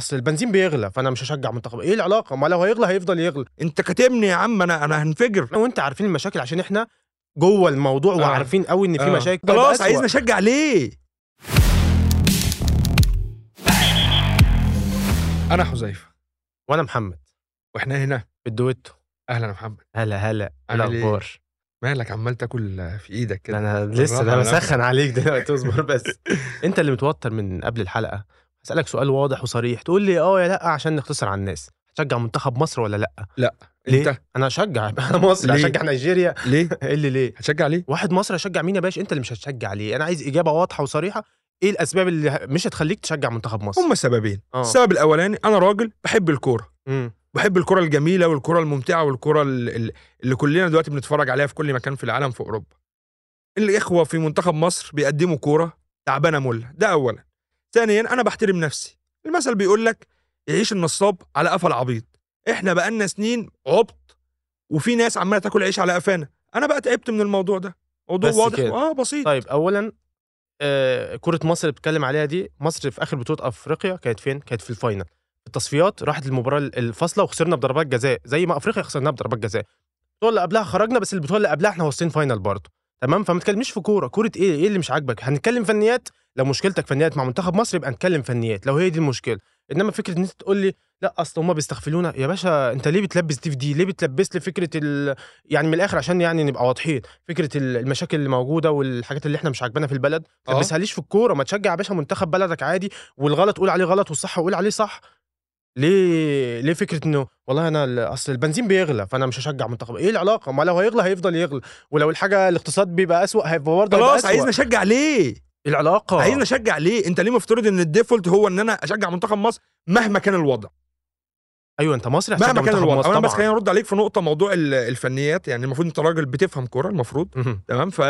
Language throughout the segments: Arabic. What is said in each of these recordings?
أصل البنزين بيغلى فأنا مش هشجع منتخب. إيه العلاقة؟ ما لو هيغلى هيفضل يغلى. أنت كاتمني يا عم أنا أنا هنفجر. أنا وانت عارفين المشاكل عشان إحنا جوه الموضوع آه. وعارفين قوي إن في آه. مشاكل. خلاص أسوأ. عايزني أشجع ليه؟ أنا حذيفة. وأنا محمد. وإحنا هنا. في الدويتو. أهلا يا محمد. هلا هلا. إيه عامل إيه؟ الأخبار؟ مالك عمال تاكل في إيدك ده كده أنا لسه على بسخن عليك دلوقتي اصبر بس. أنت اللي متوتر من قبل الحلقة. هسالك سؤال واضح وصريح. تقول لي آه يا لأ عشان نختصر على الناس. هتشجع منتخب مصر ولا لأ؟ ليه؟ أنت؟ أنا هشجع أنا مصري؟ هشجع نيجيريا. ليه؟ إيه اللي ليه؟ هتشجع ليه؟ واحد مصري هشجع مين يا باشا؟ أنت اللي مش هتشجع ليه؟ أنا عايز إجابة واضحة وصريحة. إيه الأسباب اللي مش هتخليك تشجع منتخب مصر؟ هما سببين. آه. السبب الأولاني أنا راجل بحب الكورة. بحب الكرة الجميلة والكرة الممتعة والكرة ال- ال- اللي كلنا دلوقتي بنتفرج عليها في كل مكان في العالم في أوروبا. الإخوة في منتخب مصر بيقدموا كورة تعبانة ملة، ده أولا. ثانيا أنا بحترم نفسي. المثل بيقول لك يعيش النصاب على قفا العبيط. إحنا بقالنا سنين عبط وفي ناس عمالة تاكل عيش على قفانا. أنا بقى تعبت من الموضوع ده. موضوع واضح كده. آه بسيط. طيب اولا آه كرة مصر اللي بتتكلم عليها دي مصر في آخر بطولة أفريقيا كانت فين كانت في الفاينل في التصفيات راحت المباراه الفاصلة وخسرنا بضربات جزاء زي ما أفريقيا خسرناها بضربات جزاء البطولة اللي قبلها خرجنا بس البطولة اللي قبلها إحنا واصلين فاينل برضه تمام؟ فما تتكلمش في كورة. كورة إيه؟ إيه اللي مش عاجبك؟ هنتكلم فنيات؟ لو مشكلتك فنيات مع منتخب مصر يبقى نتكلم فنيات لو هي دي المشكلة. إنما فكرة إن أنت تقول لي لأ أصل هم بيستغفلونا يا باشا أنت ليه بتلبس دي في دي؟ ليه بتلبس لي فكرة ال... يعني من الآخر عشان يعني نبقى واضحين؟ فكرة ال- المشاكل اللي موجودة والحاجات اللي إحنا مش عاجبانا في البلد آه. ما تلبسهاليش في الكورة ما تشجع يا باشا منتخب بلدك عادي والغلط قول عليه غلط والصح قول عليه صح. ليه ليه فكرة إنه والله أنا أصل البنزين بيغلى فأنا مش هشجع منتخب إيه العلاقة ما لو هيغلى هيفضل يغلى ولو الحاجة الاقتصاد بيبقى اسوء هيبقى برضه خلاص. عايزني أشجع ليه؟ العلاقة عايزني أشجع ليه؟ أنت ليه مفترض إن الديفولت هو إن أنا أشجع منتخب مصر مهما كان الوضع؟ أيوه أنت مصري مهما كان الوضع مصر أنا بس. خليني أرد عليك في نقطة موضوع ال- الفنيات يعني المفروض أنت راجل بتفهم كورة المفروض. تمام ف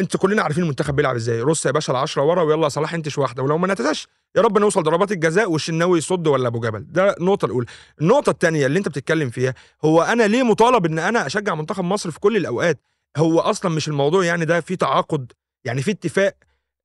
انت كلنا عارفين المنتخب بيلعب إزاي. رص يا باشا العشرة ورا ويلا يا صلاح انتش واحدة. ولو ما نتساش يا رب نوصل ضربات الجزاء والشناوي يصد ولا أبو جبل. ده النقطة الأولى. النقطة الثانية اللي انت بتتكلم فيها هو أنا ليه مطالب إن أنا أشجع منتخب مصر في كل الأوقات؟ هو أصلا مش الموضوع يعني ده في تعاقد يعني في اتفاق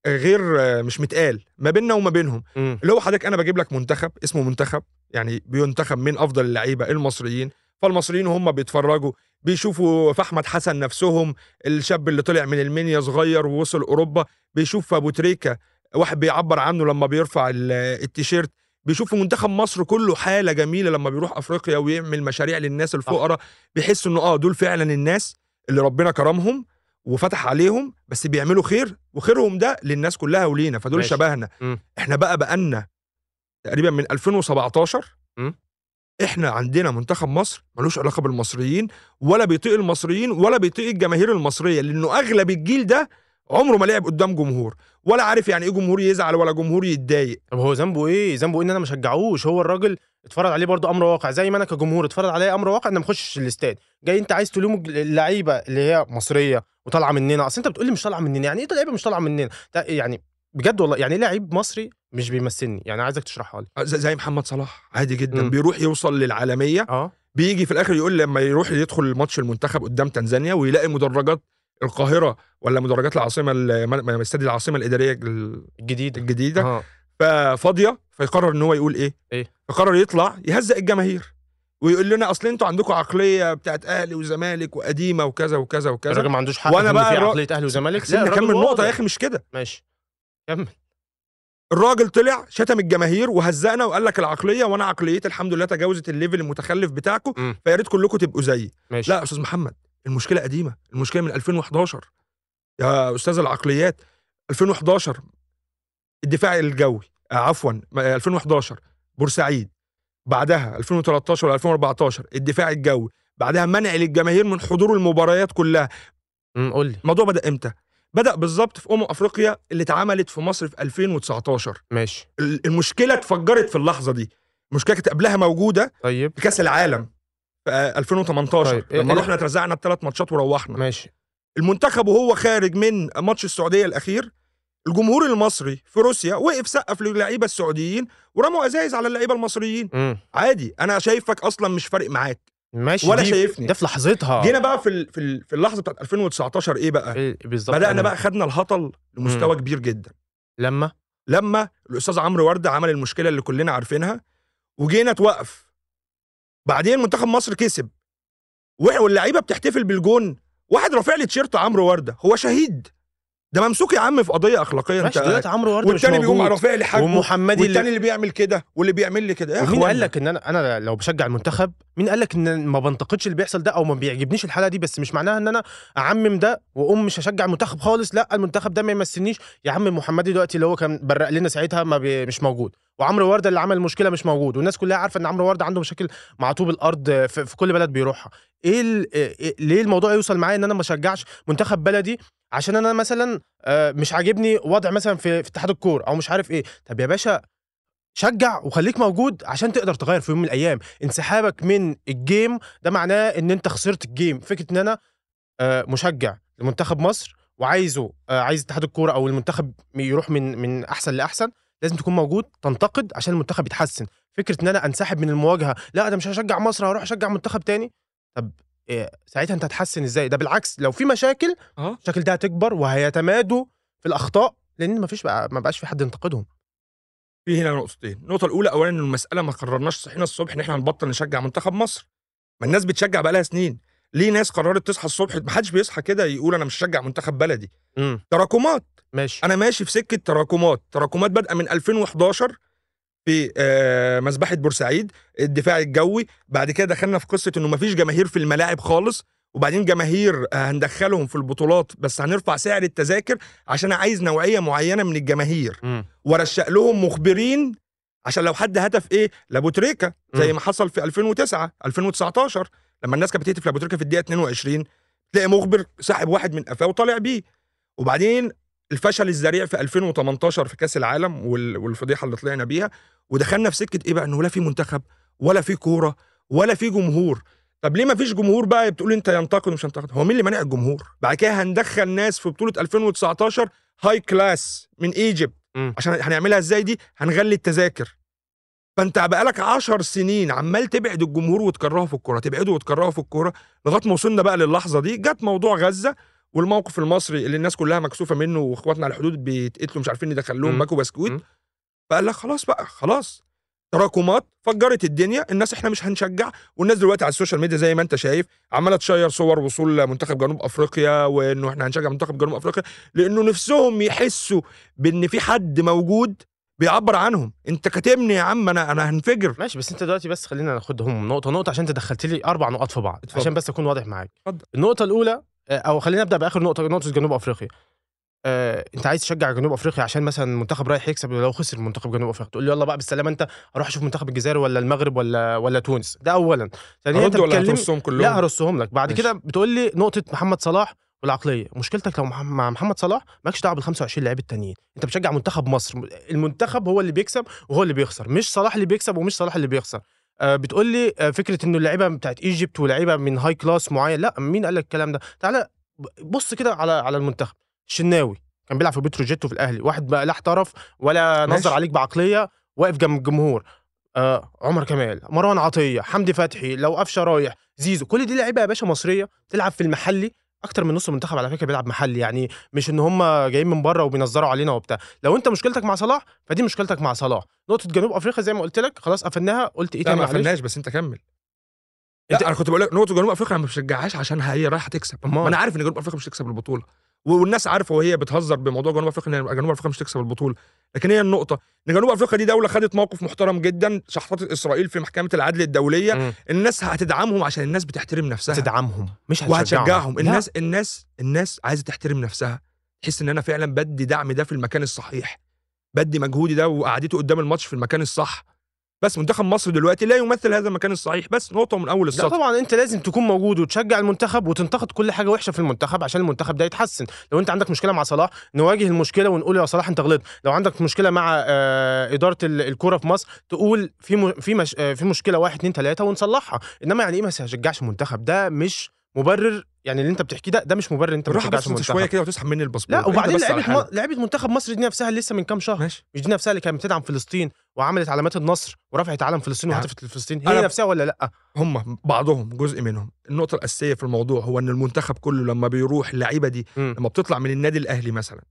غير مش متقال ما بيننا وما بينهم. اللي هو حضرتك أنا بجيب لك منتخب اسمه منتخب يعني بينتخب من أفضل اللعيبة؟ المصريين. فالمصريين هم بيتفرجوا. بيشوفوا في أحمد حسن نفسهم الشاب اللي طلع من المنيا صغير ووصل أوروبا بيشوف أبو تريكة واحد بيعبر عنه لما بيرفع ال- التيشيرت بيشوفوا منتخب مصر كله حالة جميلة لما بيروح أفريقيا ويعمل مشاريع للناس الفقراء بيحس إنه آه دول فعلا الناس اللي ربنا كرمهم وفتح عليهم بس بيعملوا خير وخيرهم ده للناس كلها ولينا فدول ماشي. شبهنا مم. إحنا بقى بقالنا تقريبا من 2017 مم. إحنا عندنا منتخب مصر ملوش علاقة بالمصريين ولا بيطيق المصريين ولا بيطيق الجماهير المصرية لأنه أغلب الجيل ده عمره ما لعب قدام جمهور ولا عارف يعني إيه جمهور يزعل ولا جمهور يتضايق. طب هو ذنبه إيه؟ ذنبه إيه إن أنا ما شجعوش هو الراجل اتفرج عليه برضه أمر واقع. زي ما أنا كجمهور اتفرج عليه أمر واقع إن ما أخشش الاستاد. جاي أنت عايز تلوم اللعيبة اللي هي مصرية وطالعة مننا؟ أصل أنت بتقول لي مش طالعة مننا. يعني إيه لعيبه مش طالعة مننا؟ يعني بجد والله يعني إيه لعيب مصري مش بيمثلني. يعني عايزك تشرحها لي. زي زي محمد صلاح. عادي جدا. مم. بيروح يوصل للعالمية. آه. بيجي في الآخر يقول لما يروح يدخل الماتش المنتخب قدام تنزانيا ويلاقي مدرجات القاهرة ولا مدرجات العاصمة استاد العاصمة الإدارية ال- الجديد الجديدة. آه. ففاضية فيقرر إن هو يقول إيه؟ إيه؟ يقرر يطلع يهزق الجماهير ويقول لنا أصل أنتوا عندكم عقلية بتاعت أهلي وزمالك وقديمة وكذا وكذا وكذا. الراجل ما عندوش حق وأنا إن بقى في عقلية أهلي وزمالك. الراجل اكمل نقطة. يا أخي مش كده. ماشي. كمل. الراجل طلع شتم الجماهير وهزقنا وقال لك العقلية وأنا عقليتي الحمد لله تجاوزت الليفل المتخلف بتاعكم. فيا ريت كلكم تبقوا زيي. لا يا أستاذ محمد المشكلة قديمة المشكلة من 2011 يا أستاذ العقليات 2011 الدفاع الجوي آه، عفوا م- آه، 2011 بورسعيد بعدها 2013 و 2014 الدفاع الجوي بعدها منع للجماهير من حضور المباريات كلها. امم قول لي. الموضوع بدأ إمتى؟ بدأ بالظبط في أمم أفريقيا اللي اتعملت في مصر في 2019 ماشي. ال- المشكلة اتفجرت في اللحظة دي. المشكلة كانت قبلها موجودة طيب. في كأس العالم في آه، 2018 طيب، إيه- لما إيه- رحنا اترزعنا الثلاث ماتشات وروحنا. ماشي. المنتخب وهو خارج من ماتش السعودية الأخير الجمهور المصري في روسيا وقف سقف للعيبة السعوديين ورموا أزايز على اللعيبة المصريين. امم عادي أنا شايفك أصلا مش فارق معاك. ماشي ولا شايفني. ده في لحظتها. جينا بقى في ال- في ال- في اللحظة بتاعت 2019 إيه بقى؟ إيه بالظبط. بدأنا بقى خدنا الهطل لمستوى كبير جدا. لما؟ لما الأستاذ عمرو وردة عمل المشكلة اللي كلنا عارفينها وجينا توقف. بعدين منتخب مصر كسب. واللعيبة بتحتفل بالجون. واحد رافع لي تيشيرت عمرو وردة هو شهيد. ده ممسوك يا عم في قضية أخلاقية أنت دلوقتي عمرو وردة والتاني بيقوم موجود. رافع لي حاجة ومحمدي والتاني اللي اللي بيعمل كده واللي بيعمل لي كده. اخوانا قال لك إن أنا أنا لو بشجع المنتخب مين قال لك إن ما بنتقدش اللي بيحصل ده أو ما بيعجبنيش الحلقة دي؟ بس مش معناها إن أنا أعمم ده وأقوم مش هشجع المنتخب خالص لأ المنتخب ده ما يمثلنيش. يا عم محمدي دلوقتي اللي هو كان برق لنا ساعتها ما بي مش موجود. وعمرو وردة اللي عمل المشكلة مش موجود والناس كلها عارفة إن عمرو وردة عنده مشاكل مع طوب الأرض في, في كل بلد بيروحها. إيه ال- إيه ليه الموضوع يوصل معايا إن أنا ما أشجعش منتخب بلدي؟ عشان أنا مثلا آه، مش عاجبني وضع مثلا في, في اتحاد الكورة أو مش عارف إيه. طب يا باشا شجع وخليك موجود عشان تقدر تغير في يوم من الأيام. انسحابك من الجيم ده معناه إن أنت خسرت الجيم. فكرة إن أنا آه، مشجع لمنتخب مصر وعايزه آه، عايز اتحاد الكورة أو المنتخب يروح من من أحسن لأحسن لازم تكون موجود تنتقد عشان المنتخب يتحسن. فكرة إن أنا أنسحب من المواجهة لا ده مش هشجع مصر هروح أشجع منتخب تاني. طب إيه ساعتها أنت هتحسن إزاي؟ ده بالعكس لو في مشاكل أه. المشاكل دي هتكبر وهيتمادوا في الأخطاء لأن مفيش بقى ما بقاش في حد ينتقدهم. في هنا نقطتين. النقطة الأولى اولا إن المسألة ما قررناش صحينا الصبح إن إحنا هنبطل نشجع منتخب مصر. ما الناس بتشجع بقالها سنين. ليه ناس قررت تصحى الصبح؟ ما حدش بيصحى كده يقول أنا مش هشجع منتخب بلدي. امم تراكمات. ماشي. أنا ماشي في سكة تراكمات. تراكمات بادئه من 2011 في آه، مذبحه بورسعيد الدفاع الجوي. بعد كده دخلنا في قصة إنه مفيش جماهير في الملاعب خالص. وبعدين جماهير آه، هندخلهم في البطولات بس هنرفع سعر التذاكر عشان عايز نوعية معينة من الجماهير. ورشق لهم مخبرين عشان لو حد هتف إيه؟ لابوتريكا زي مم. ما حصل في 2009 2019 لما الناس كانت بتهتف لابوتريكا في الدقيقة 22 تلاقي مخبر ساحب واحد من قفاه وطالع بيه. وبعدين الفشل الذريع في 2018 في كأس العالم وال- والفضيحة اللي طلعنا بيها ودخلنا في سكة إيه بقى؟ إنه لا في منتخب ولا في كورة ولا في جمهور. طب ليه ما فيش جمهور بقى بتقول أنت ينتقد ومش ينتقد؟ هو مين اللي مانع الجمهور؟ بعد كده هندخل ناس في بطولة 2019 high class من Egypt. عشان هنعملها إزاي دي؟ هنغلي التذاكر. فأنت بقالك عشر سنين عمال تبعد الجمهور وتكرهه في الكورة تبعده وتكرهه في الكورة لغاية ما وصلنا بقى للحظة دي. جت موضوع غزة والموقف المصري اللي الناس كلها مكسوفة منه واخواتنا على الحدود بيتقتلوا مش عارفين ندخل لهم بسكويت مم. فقال لك خلاص بقى خلاص تراكمات فجرت الدنيا الناس إحنا مش هنشجع والناس دلوقتي على ال social media زي ما أنت شايف عمالة ت share صور وصول منتخب جنوب أفريقيا وإنه إحنا هنشجع منتخب جنوب أفريقيا لإنه نفسهم يحسوا بإن في حد موجود بيعبر عنهم أنت كاتبني يا عم أنا أنا هنفجر ماشي بس أنت دلوقتي بس خلينا ناخدهم نقطة نقطة عشان انت دخلت لي أربع نقاط في بعض اتفضل. عشان بس أكون واضح معاك اتفضل. النقطة الأولى أو خلينا نبدأ بآخر نقطة نقطة جنوب أفريقيا. آه، أنت عايز تشجع جنوب أفريقيا عشان مثلا المنتخب رايح يكسب لو خسر منتخب جنوب أفريقيا؟ تقول لي يلا بقى بالسلامة أنت أروح أشوف منتخب الجزائر ولا المغرب ولا ولا تونس؟ ده اولا. ثانيا أنت ولا بتكلم هترصهم كلهم؟ لا هرصهم لك. بعد ماشي. كده بتقول لي نقطة محمد صلاح والعقلية. مشكلتك لو مع محمد صلاح مالكش دعوة بال 25 لاعب التانيين. أنت بتشجع منتخب مصر. المنتخب هو اللي بيكسب وهو اللي بيخسر. مش صلاح اللي بيكسب ومش صلاح اللي بيخسر. آه بتقول لي آه فكرة إنه اللعيبة بتاعت Egypt ولاعيبه من high class معين. لا مين قال لك الكلام ده؟ تعالى بص كده على على المنتخب. الشناوي كان بيلعب في بتروجيت وفي الأهلي. واحد بقى لا احترف ولا ماشي. نظر عليك بعقلية واقف جنب الجمهور. آه عمر كمال مروان عطية حمدي فتحي لو قفشه رايح زيزو. كل دي لعيبة يا باشا مصرية تلعب في المحلي. أكتر من نص المنتخب على فكرة بيلعب محلي يعني مش إن هم جايين من بره وبينظروا علينا وبتاع. لو أنت مشكلتك مع صلاح فدي مشكلتك مع صلاح. نقطة جنوب أفريقيا زي ما قلت لك خلاص قفلناها قلت إيه تاني ما؟ قفلناش بس أنت كمل. انت- أنا كنت بقول لك نقطة جنوب أفريقيا أنا ما بشجعهاش عشان هي رايحة تكسب. ما أنا عارف إن جنوب أفريقيا مش هتكسب البطولة. والناس عارفة وهي بتهزر بموضوع جنوب أفريقيا إن جنوب أفريقيا مش هتكسب البطولة. لكن هي النقطة إن جنوب أفريقيا دي دولة خدت موقف محترم جدا شحطت إسرائيل في محكمة العدل الدولية. مم. الناس هتدعمهم عشان الناس بتحترم نفسها. تدعمهم مش هتشجعهم. وهتشجعهم. لا. الناس الناس الناس عايزة تحترم نفسها. تحس إن أنا فعلا بدي دعم ده في المكان الصحيح. بدي مجهودي ده وقعدته قدام الماتش في المكان الصح. بس منتخب مصر دلوقتي لا يمثل هذا المكان الصحيح. بس نقطة من أول لا السطر. طبعا أنت لازم تكون موجود وتشجع المنتخب وتنتقد كل حاجة وحشة في المنتخب عشان المنتخب ده يتحسن. لو أنت عندك مشكلة مع صلاح نواجه المشكلة ونقول يا صلاح أنت غلطت. لو عندك مشكلة مع آه، إدارة ال- الكوره في مصر تقول في في مش آه، في مشكلة واحد اتنين تلاتة ونصلحها. إنما يعني إيه ما تشجعش المنتخب؟ ده مش مبرر يعني اللي انت بتحكيه ده ده مش مبرر انت بالراحه تشجعش بس انت شوية كده وتسحب مني الباسبور. لا وبعدين لعيبة. م... لعيبة منتخب مصر دي نفسها لسه من كام شهر. ماشي. مش دي نفسها اللي كانت بتدعم فلسطين وعملت علامات النصر ورفعت علم فلسطين يعني وهتفت لفلسطين. هي نفسها ولا لأ؟ هم بعضهم جزء منهم. النقطة الأساسية في الموضوع هو إن المنتخب كله لما بيروح اللعيبة دي مم. لما بتطلع من النادي الأهلي مثلا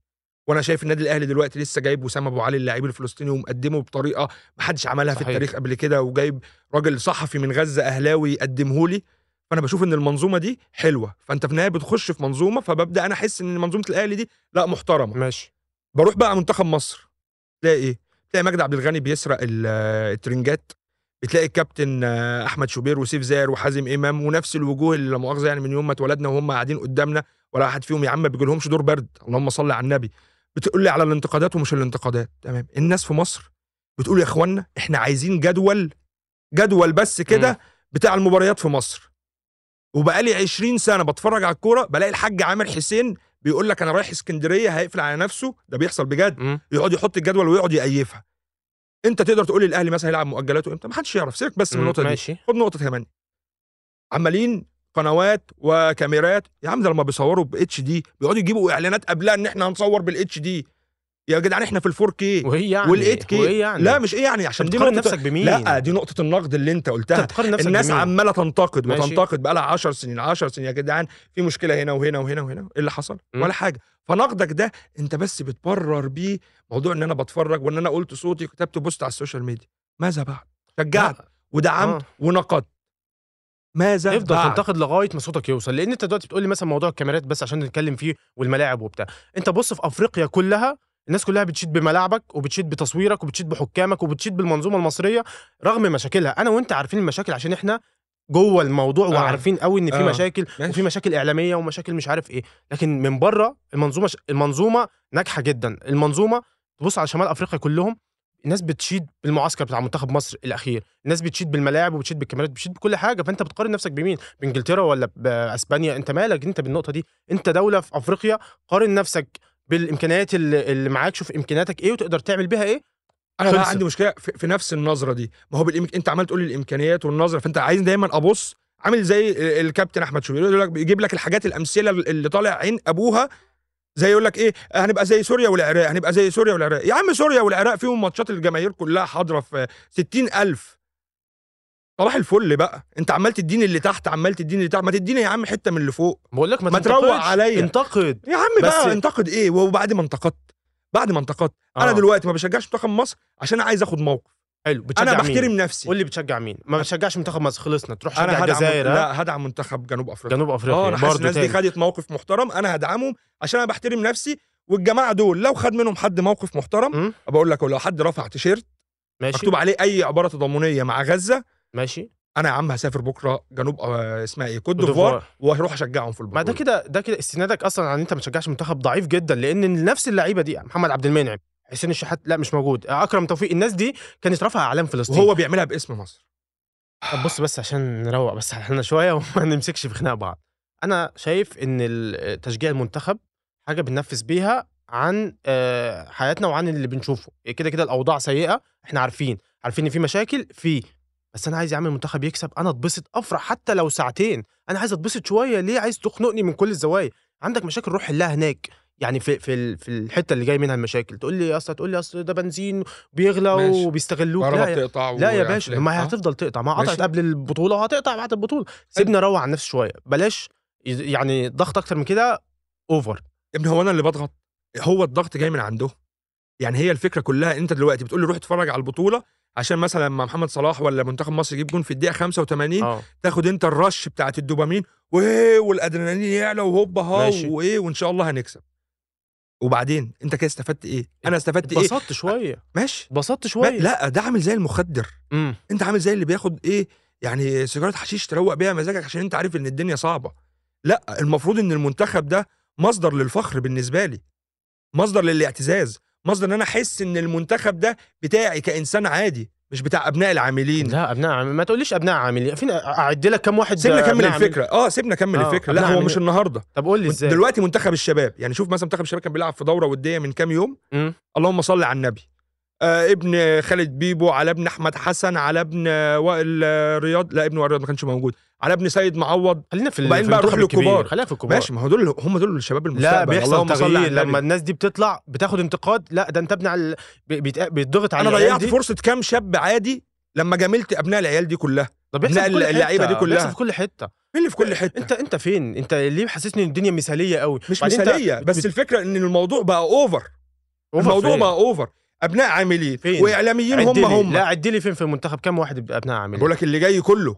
وأنا شايف النادي الأهلي دلوقتي لسه جايب وسام أبو علي اللاعب الفلسطيني ومقدمه بطريقة ما حدش عملها في صحيح. التاريخ قبل كده وجايب راجل صحفي من غزة أهلاوي يقدمه لي. فأنا بشوف إن المنظومة دي حلوة. فأنت في النهاية بتخش في منظومة فببدأ أنا أحس إن منظومة الأهلي دي لأ محترمة. ماشي. بروح بقى منتخب مصر. تلاقي إيه؟ تلاقي مجدي عبد الغني بيسرق ال- الترنجات. بتلاقي الكابتن آه، أحمد شوبير وسيف زاهر وحازم إمام ونفس الوجوه اللي مؤاخذة يعني من يوم ما اتولدنا وهم قاعدين قدامنا ولا واحد فيهم يا عم ما بيجيلهمش دور برد. اللهم صل على النبي. بتقول لي على الانتقادات ومش الانتقادات. تمام. الناس في مصر بتقول يا إخوانا إحنا عايزين جدول جدول بس. كده بتاع المباريات في مصر. وبقالي 20 سنة بتفرج على الكورة بلاقي الحاج عامر حسين بيقول لك أنا رايح اسكندرية هيقفل على نفسه ده بيحصل بجد. مم. يقعد يحط الجدول ويقعد يقيفها أنت تقدر تقول لي الاهلي مثلا هيلعب مؤجلاته إمتى؟ ما حدش يعرف. سيبك بس من. النقطة دي. ماشي. خد نقطة كمان. عمالين قنوات وكاميرات يا عم ده لما بيصوروا بال touch دي بيقعدوا يجيبوا إعلانات قبلها إن إحنا هنصور بال touch دي. يا جدعان إحنا في ال four K وهي يعني وال eight K وهي يعني. لا مش إيه يعني عشان دي بتقارن نقطة نفسك بمين؟ لا دي نقطة النقد اللي أنت قلتها. بتقارن نفسك الناس بمين؟ عمالة تنتقد ماشي. وتنتقد بقى لها 10 سنين 10 سنين. يا جدعان في مشكلة هنا وهنا وهنا وهنا. إيه اللي حصل؟ م. ولا حاجة. فنقدك ده أنت بس بتبرر بيه موضوع إن أنا بتفرج وإن أنا قلت صوتي كتبت post على ال social media. ماذا بعد؟ شجعت ودعمت آه. ونقدت. ماذا افضل بعد؟ تنتقد لغاية ما صوتك يوصل. لأن أنت دلوقتي بتقول لي مثلا موضوع الكاميرات بس عشان نتكلم فيه والملاعب وبتاع. أنت بص في أفريقيا كلها الناس كلها بتشيد بملاعبك وبتشيد بتصويرك وبتشيد بحكامك وبتشيد بالمنظومة المصرية رغم مشاكلها. أنا وأنت عارفين المشاكل عشان إحنا جوه الموضوع آه. وعارفين قوي إن في آه. مشاكل ماشي. وفي مشاكل إعلامية ومشاكل مش عارف إيه. لكن من بره المنظومة المنظومة ناجحة جدا. المنظومة تبص على شمال أفريقيا كلهم الناس بتشيد بالمعسكر بتاع منتخب مصر الأخير. الناس بتشيد بالملاعب وبتشيد بالكاميرات بتشيد بكل حاجة. فأنت بتقارن نفسك بمين؟ بإنجلترا ولا بأسبانيا؟ أنت مالك؟ أنت بالنقطة دي. أنت دولة في أفريقيا قارن نفسك بالإمكانيات اللي, اللي معاك شوف إمكانياتك إيه وتقدر تعمل بيها إيه. أنا بقى. عندي مشكلة في, في نفس النظرة دي. ما هو بالإمك... أنت عمال تقول الإمكانيات والنظرة فأنت عايز دايما أبص عامل زي ال- الكابتن أحمد شوبير يقول لك بيجيب لك الحاجات الأمثلة اللي طالع عين أبوها زي يقول لك إيه هنبقى زي سوريا والعراق هنبقى زي سوريا والعراق. يا عم سوريا والعراق فيهم ماتشات الجماهير كلها حاضرة في 60000 صباح الفل بقى. انت عمال تديني اللي تحت عمال تديني اللي تحت. ما تديني يا عم حتة من اللي فوق. بقول لك ما, ما تروق. عليا. انتقد. يا عم بس- بقى انتقد إيه؟ وبعد ما انتقدت. بعد ما انتقدت. آه. أنا دلوقتي ما بشجعش منتخب مصر عشان أنا عايز آخد موقف. حلو. بتشجع أنا؟ بحترم نفسي. قول لي بتشجع مين؟ ما بتشجعش منتخب مصر. خلصنا. تروح تشجع الجزائر؟ لا هدعم منتخب جنوب أفريقيا. جنوب أفريقيا. آه أنا حاسس برضه الناس دي خدت موقف محترم. أنا هدعمهم عشان أنا بحترم نفسي والجماعة دول. لو خد منهم حد موقف محترم. بقول لك لو حد رفع تيشيرت ماشي. مكتوب عليه أي عبارة تضامنية مع غزة ماشي. أنا يا عم هسافر بكرة جنوب آه اسمها إيه كوت ديفوار. وأروح أشجعهم في ما البطوله ده كده ده كده استنادك أصلا عن أنت ما تشجعش منتخب ضعيف جدا لأن نفس اللعيبة دي محمد عبد المنعم حسين الشحات لا مش موجود. أكرم توفيق الناس دي كانت رافعة إعلام فلسطين. وهو بيعملها باسم مصر. طب بص بس عشان نروق بس إحنا شوية وما نمسكش في خناق بعض. أنا شايف إن تشجيع المنتخب حاجة بننفذ بيها عن آه، حياتنا وعن اللي بنشوفه. كده كده الأوضاع سيئة إحنا عارفين. عارفين إن في مشاكل في بس أنا عايز يا عم المنتخب يكسب أنا أتبسط أفرح حتى لو ساعتين. أنا عايز أتبسط شوية ليه عايز تخنقني من كل الزوايا؟ عندك مشاكل روح حلها هناك. يعني في في في الحتة اللي جاي منها المشاكل. تقول لي اصل تقول لي اصل ده بنزين بيغلى ماشي. وبيستغلوك. لا يا- لا يا باشا. ما هي آه. هتفضل تقطع. ما قطعت. قبل البطولة وهتقطع بعد البطولة. سيبنا نروق على النفس شوية. بلاش يعني ضغط أكتر من كده اوفر ابني هو أنا اللي بضغط؟ هو الضغط جاي من عندهم يعني هي الفكرة كلها أنت دلوقتي بتقول لي روح اتفرج على البطولة عشان مثلا لما محمد صلاح ولا منتخب مصر يجيب جون في الدقيقة 85 آه. تاخد أنت الرش بتاعت الدوبامين وايه والأدرينالين يعلى وهوبا ها. وايه وإن شاء الله هنكسب. وبعدين أنت كده استفدت إيه؟ أنا استفدت إيه؟ اتبسطت شوية. ماشي. اتبسطت ما- شوية. لا ده عامل زي المخدر. امم أنت عامل زي اللي بياخد إيه؟ يعني سيجارة حشيش تروق بيها مزاجك عشان أنت عارف إن الدنيا صعبة. لا المفروض إن المنتخب ده مصدر للفخر بالنسبة لي. مصدر للاعتزاز. مصدر إن أنا أحس إن المنتخب ده بتاعي كإنسان عادي مش بتاع أبناء العاملين. لا أبناء عامل ما تقوليش أبناء عاملين. فين أعد لك كم واحد سيبنا كمل؟ الفكرة. آه سيبنا كمل آه، الفكرة. لا هو عاملين. مش النهارده. طب قول لي إزاي؟ دلوقتي منتخب الشباب يعني شوف مثلا منتخب الشباب كان بيلعب في دورة ودية من كام يوم. مم. اللهم صل على النبي. ابن خالد بيبو على ابن أحمد حسن على ابن آه، وائل آه، رياض. لا ابن وائل رياض ما كانش موجود. على ابن سيد معوض. خلينا في وبعدين بقى نروح. للكبار. خلينا في الكبار. ماشي ما هو دول هم دول الشباب المستقبل. لا بيحصل تغيير. لما الناس دي بتطلع بتاخد انتقاد لا ده انت ابن على بيتضغط على أنا ضيعت. فرصة كام شاب عادي لما جاملت أبناء العيال دي كلها. ده بيحصل اللعيبة دي كلها. في كل حتة. مين اللي في كل حتة؟ انت انت فين؟ انت ليه محسسني ان الدنيا مثالية قوي؟ مش مثالية بس الفكرة إن الموضوع بقى اوفر الموضوع؟ بقى over أبناء عاملين فين؟ وإعلاميين هم. هم. لا عدي لي فين؟ في المنتخب. كام واحد أبناء عاملين؟ بقول لك اللي جاي كله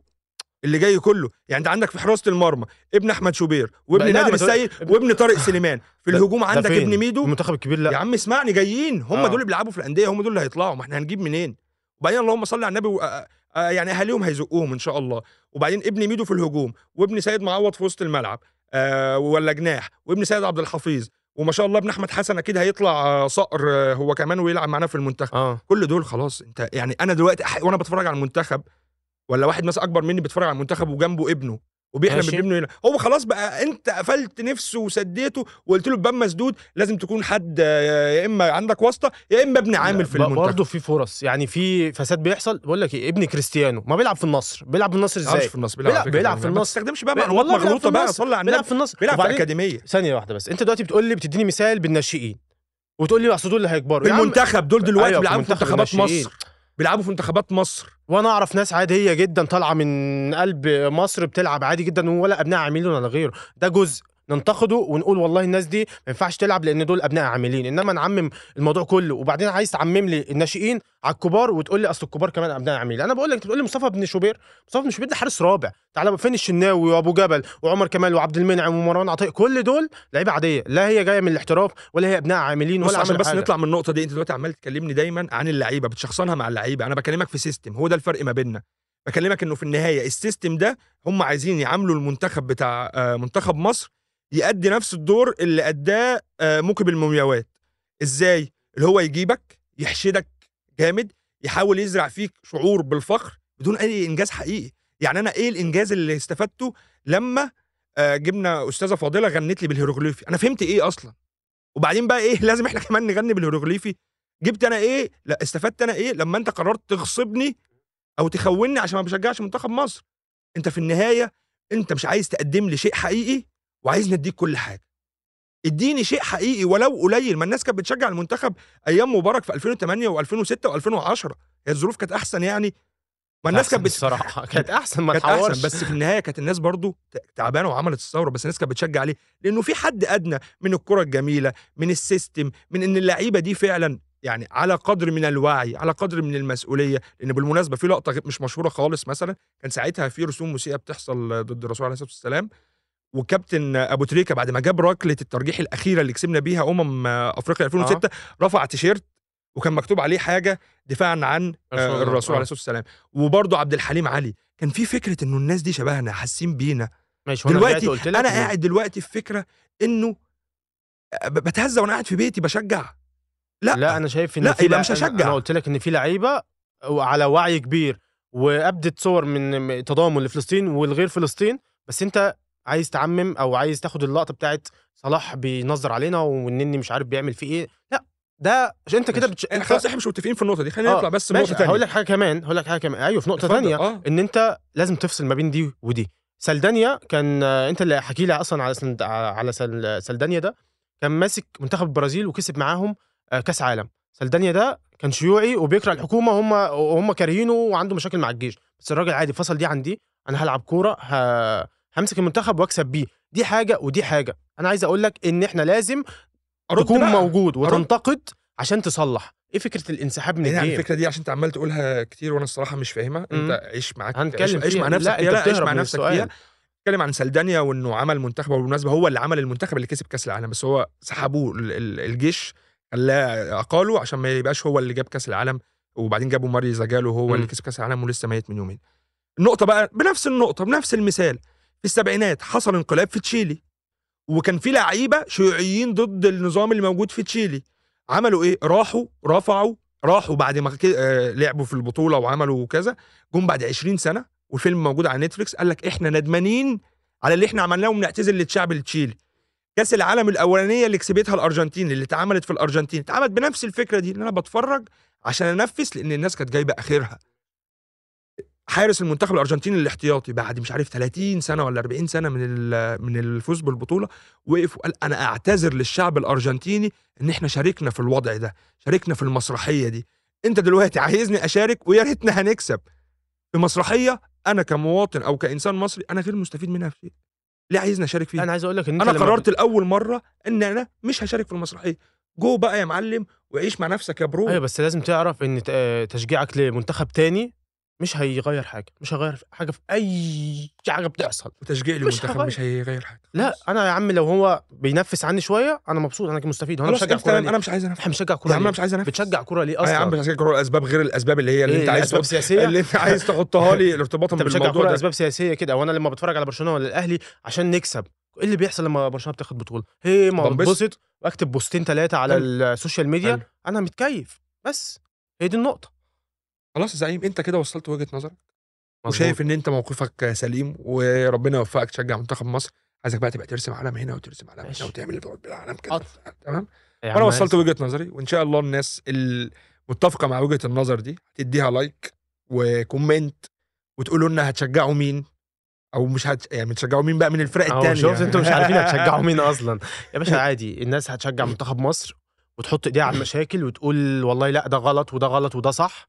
اللي جاي كله. يعني أنت عندك في حراسة المرمى ابن أحمد شوبير وابن نادر السيد وابن طارق سليمان. في الهجوم عندك؟ ابن ميدو؟ المنتخب الكبير يا لا عم اسمعني جايين. هم آه. دول اللي بيلعبوا في الأندية هم دول اللي هيطلعوا. ما إحنا هنجيب منين؟ وبعدين اللهم صل على النبي و... آه، آه، يعني أهاليهم هيزقوهم إن شاء الله. وبعدين ابن ميدو في الهجوم وابن سيد معوض في وسط الملعب آه ولا جناح وابن سيد عبد الحفيظ. وما شاء الله ابن أحمد حسن أكيد هيطلع آه، صقر آه، هو كمان ويلعب معانا في المنتخب. آه. كل دول خلاص أنت يعني أنا دلوقتي وأنا بتفرج على المنتخب ولا واحد مثلا أكبر مني بيتفرج على المنتخب وجنبه ابنه؟ وبيحلم. بابنه يلعب. هو خلاص بقى انت قفلت نفسه وسديته وقلت له الباب مسدود لازم تكون حد آه، يا إما عندك واسطة يا إما ابن عامل في المنتخب. برضه في فرص. يعني في فساد بيحصل؟ بقول لك إيه ابن كريستيانو ما بيلعب في النصر. بيلعب في النصر بيلعبش إزاي؟ في النص بيلعب- بيلعب. في ما النص. تستخدمش بقى معلومات مغلوطة بقى على بيلعب في النص بيلعب في وبعدين- أكاديمية. ثانية واحدة بس. أنت دلوقتي بتقول لي بتديني مثال بالناشئين وتقول لي أصل دول اللي هيكبروا. المنتخب دول دلوقتي أيوة، بيلعبوا في منتخب منتخبات. مصر. بيلعبوا في منتخبات مصر. وأنا اعرف ناس عادية جدا طالعة من قلب مصر بتلعب عادي جدا ولا ابناء عاملين ولا غيره. ده جزء. ننتقده ونقول والله الناس دي ما ينفعش تلعب لأن دول أبناء عاملين. إنما نعمم الموضوع كله. وبعدين عايز تعمم لي الناشئين على الكبار وتقول لي أصل الكبار كمان أبناء عاملين. أنا بقول لك أنت بتقول لي مصطفى بن شوبير. مصطفى بن شوبير ده حارس رابع. تعالى فين الشناوي وأبو جبل وعمر كمال وعبد المنعم ومروان عطية؟ كل دول لعيبة عادية. لا هي جاية من الاحتراف ولا هي أبناء عاملين ولا عشان بس حاجة. نطلع من النقطة دي. أنت دلوقتي عمال تكلمني دايما عن اللعيبة بتشخصنها مع اللعيبة. أنا بكلمك في system هو ده الفرق ما بيننا. بكلمك إنه في النهاية ال system ده هم عايزين يعاملوا المنتخب بتاع آه، منتخب مصر يأدي نفس الدور اللي أداه آه، موكب المومياوات. إزاي؟ اللي هو يجيبك يحشدك جامد يحاول يزرع فيك شعور بالفخر بدون أي إنجاز حقيقي. يعني أنا إيه الإنجاز اللي استفدته لما آه، جبنا أستاذة فاضلة غنت لي بالهيروغليفي؟ أنا فهمت إيه أصلا؟ وبعدين بقى إيه لازم إحنا كمان نغني بالهيروغليفي؟ جبت أنا إيه؟ لا استفدت أنا إيه لما أنت قررت تغصبني أو تخوني عشان ما بشجعش منتخب مصر؟ أنت في النهاية أنت مش عايز تقدم لي شيء حقيقي؟ وعايز نديك كل حاجة. اديني شيء حقيقي ولو قليل. ما الناس كانت بتشجع المنتخب أيام مبارك في 2008 و2006 و2010 هي الظروف كانت أحسن يعني. ما الناس كانت بت... الصراحه كانت أحسن ما كانت أحسن. بس في النهاية كانت الناس برضو تعبانة وعملت الثورة. بس الناس كانت بتشجع عليه لأنه في حد أدنى من الكرة الجميلة من السيستم من إن اللعيبة دي فعلا يعني على قدر من الوعي على قدر من المسؤولية. لأن بالمناسبة في لقطة مش مشهورة خالص مثلا كان ساعتها في رسوم مسيئة بتحصل ضد الرسول عليه الصلاة والسلام. وكابتن أبو تريكة بعد ما جاب ركلة الترجيح الأخيرة اللي كسبنا بيها أمم أفريقيا 2006 رفع تيشيرت وكان مكتوب عليه حاجة دفاعا عن آه،. الرسول آه. عليه الصلاة والسلام وبرضه عبد الحليم علي كان في فكرة إنه الناس دي شبهنا حاسين بينا ماشي دلوقتي قلت لك أنا قاعد دلوقتي في فكرة إنه ب- بتهزى وأنا قاعد في بيتي بشجع لا, لا أنا شايف إن لا، يبقى مش هشجع. أنا قلت لك إن في لعيبة على وعي كبير وأبدت صور من من تضامن لفلسطين والغير فلسطين بس أنت عايز تعمم أو عايز تاخد اللقطة بتاعت صلاح بينظر علينا والنني مش عارف بيعمل فيه إيه. لا ده عشان أنت كده بتش... إحنا خلاص إحنا مش متفقين في النقطة دي. خلينا آه، نطلع بس ماشي نقطة ثانية هقول لك حاجة كمان هقول لك حاجة كمان. أيوه في نقطة ثانية آه. إن أنت لازم تفصل ما بين دي ودي. سلدانيا كان آه، أنت اللي حكي لي أصلا على سلد... على سل... سلدانيا ده كان ماسك منتخب البرازيل وكسب معاهم آه، كأس عالم. سلدانيا ده كان شيوعي وبيكره الحكومة وهم وهم كارهينه وعنده مشاكل مع الجيش. بس الراجل عادي فصل دي عن دي. أنا هلعب كورة ه... همسك المنتخب واكسب بيه دي حاجة ودي حاجة أنا عايز أقول لك إن إحنا لازم تكون بقى. موجود. وتنتقد عشان تصلح إيه فكرة الانسحاب من يعني الجيم الفكرة دي عشان انت عمال تقولها كتير وأنا الصراحة مش فاهمها. أنت عيش معاك هنتكلم عيش. مع نفسك لا، لا عيش مع نفسك. فيها اتكلم عن سلدانيا وإنه عمل منتخب وبالمناسبه هو اللي عمل المنتخب اللي كسب كأس العالم بس هو سحبوه ال- ال- الجيش خلاه أقاله عشان ما يبقاش هو اللي جاب كأس العالم وبعدين جابوا ماري زاجالو هو. اللي كسب كأس العالم ولسه ميت من يومين النقطة بقى بنفس النقطة بنفس المثال في السبعينات حصل انقلاب في تشيلي وكان في لعيبة شيوعيين ضد النظام اللي موجود في تشيلي. عملوا إيه؟ راحوا رفعوا راحوا بعد ما آه، لعبوا في البطولة وعملوا كذا. جم بعد 20 سنة والفيلم موجود على نتفليكس قال لك إحنا ندمانين على اللي إحنا عملناه وبنعتذر للشعب التشيلي. كأس العالم الأولانية اللي كسبتها الأرجنتين اللي اتعملت في الأرجنتين. اتعملت بنفس الفكرة دي إن أنا بتفرج عشان أنفس لأن الناس كانت جايبة آخرها. حارس المنتخب الأرجنتيني الاحتياطي بعد مش عارف 30 سنة ولا 40 سنة من من الفوز بالبطولة وقف وقال أنا أعتذر للشعب الأرجنتيني إن إحنا شاركنا في الوضع ده شاركنا في المسرحية دي. أنت دلوقتي عايزني أشارك ويا ريتنا هنكسب في مسرحية أنا كمواطن أو كإنسان مصري أنا غير مستفيد منها في شيء ليه عايزني أشارك فيها؟ أنا عايز أقول لك إن أنت أنا قررت لأول مرة إن أنا مش هشارك في المسرحية. جو بقى يا معلم وعيش مع نفسك يا برو. أيوه بس لازم تعرف إن آه، تشجيعك لمنتخب تاني مش هيغير حاجة مش هيغير حاجة في أي حاجة بتحصل وتشجيع مش هغير. مش هيغير حاجة لا أنا يا عم لو هو بينفس عني شوية أنا مبسوط أنا مستفيد أنا انت كورة؟ أنا مش عايز انافس إحنا بنشجع يا كوره عم ليه؟ مش عايز انافس بتشجع كورة ليه آه يا عم أصلا؟ بشجع كورة اسباب غير الأسباب اللي هي اللي إيه، أنت عايز لأسباب تحط- سياسية؟ اللي أنت عايز تحطها لي ارتباطا بتشجع بالموضوع كورة ده لأسباب سياسية كده وأنا لما بتفرج على برشلونة ولا الأهلي عشان نكسب إيه اللي بيحصل لما برشلونة بتاخد بطولة؟ هي ما. بنبسط وأكتب post ين ثلاثة على. ال social media. أنا متكيف بس هي دي النقطة خلاص يا زعيم انت كده وصلت وجهة نظرك. وشايف ان انت موقفك سليم وربنا يوفقك تشجع منتخب مصر. عايزك بقى تبقى ترسم علم هنا وترسم علم ماشي. هنا وتعمل بالعلم كده. تمام؟ وأنا وصلت وجهة نظري وان شاء الله الناس المتفقة مع وجهة النظر دي تديها like و comment وتقولوا لنا هتشجعوا مين؟ أو مش هت... يعني بتشجعوا مين بقى من الفرق أهو التانية شفت أنتوا مش عارفين هتشجعوا مين أصلا. يا باشا عادي الناس هتشجع منتخب مصر وتحط إيديها على المشاكل وتقول والله لا ده غلط وده غلط وده صح.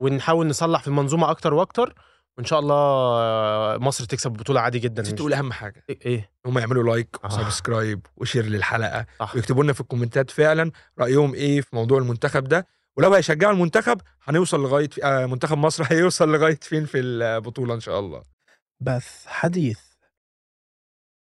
ونحاول نصلح في المنظومة أكتر وأكتر وإن شاء الله مصر تكسب البطوله عادي جدا. نسيت تقول أهم حاجة. إيه إيه؟ هم يعملوا like آه. و subscribe و share للحلقة صح. ويكتبوا لنا في ال comment ات فعلا رأيهم إيه في موضوع المنتخب ده. ولو هيشجعوا المنتخب هنوصل لغاية آه منتخب مصر هيوصل لغاية فين في البطولة إن شاء الله. بث حديث.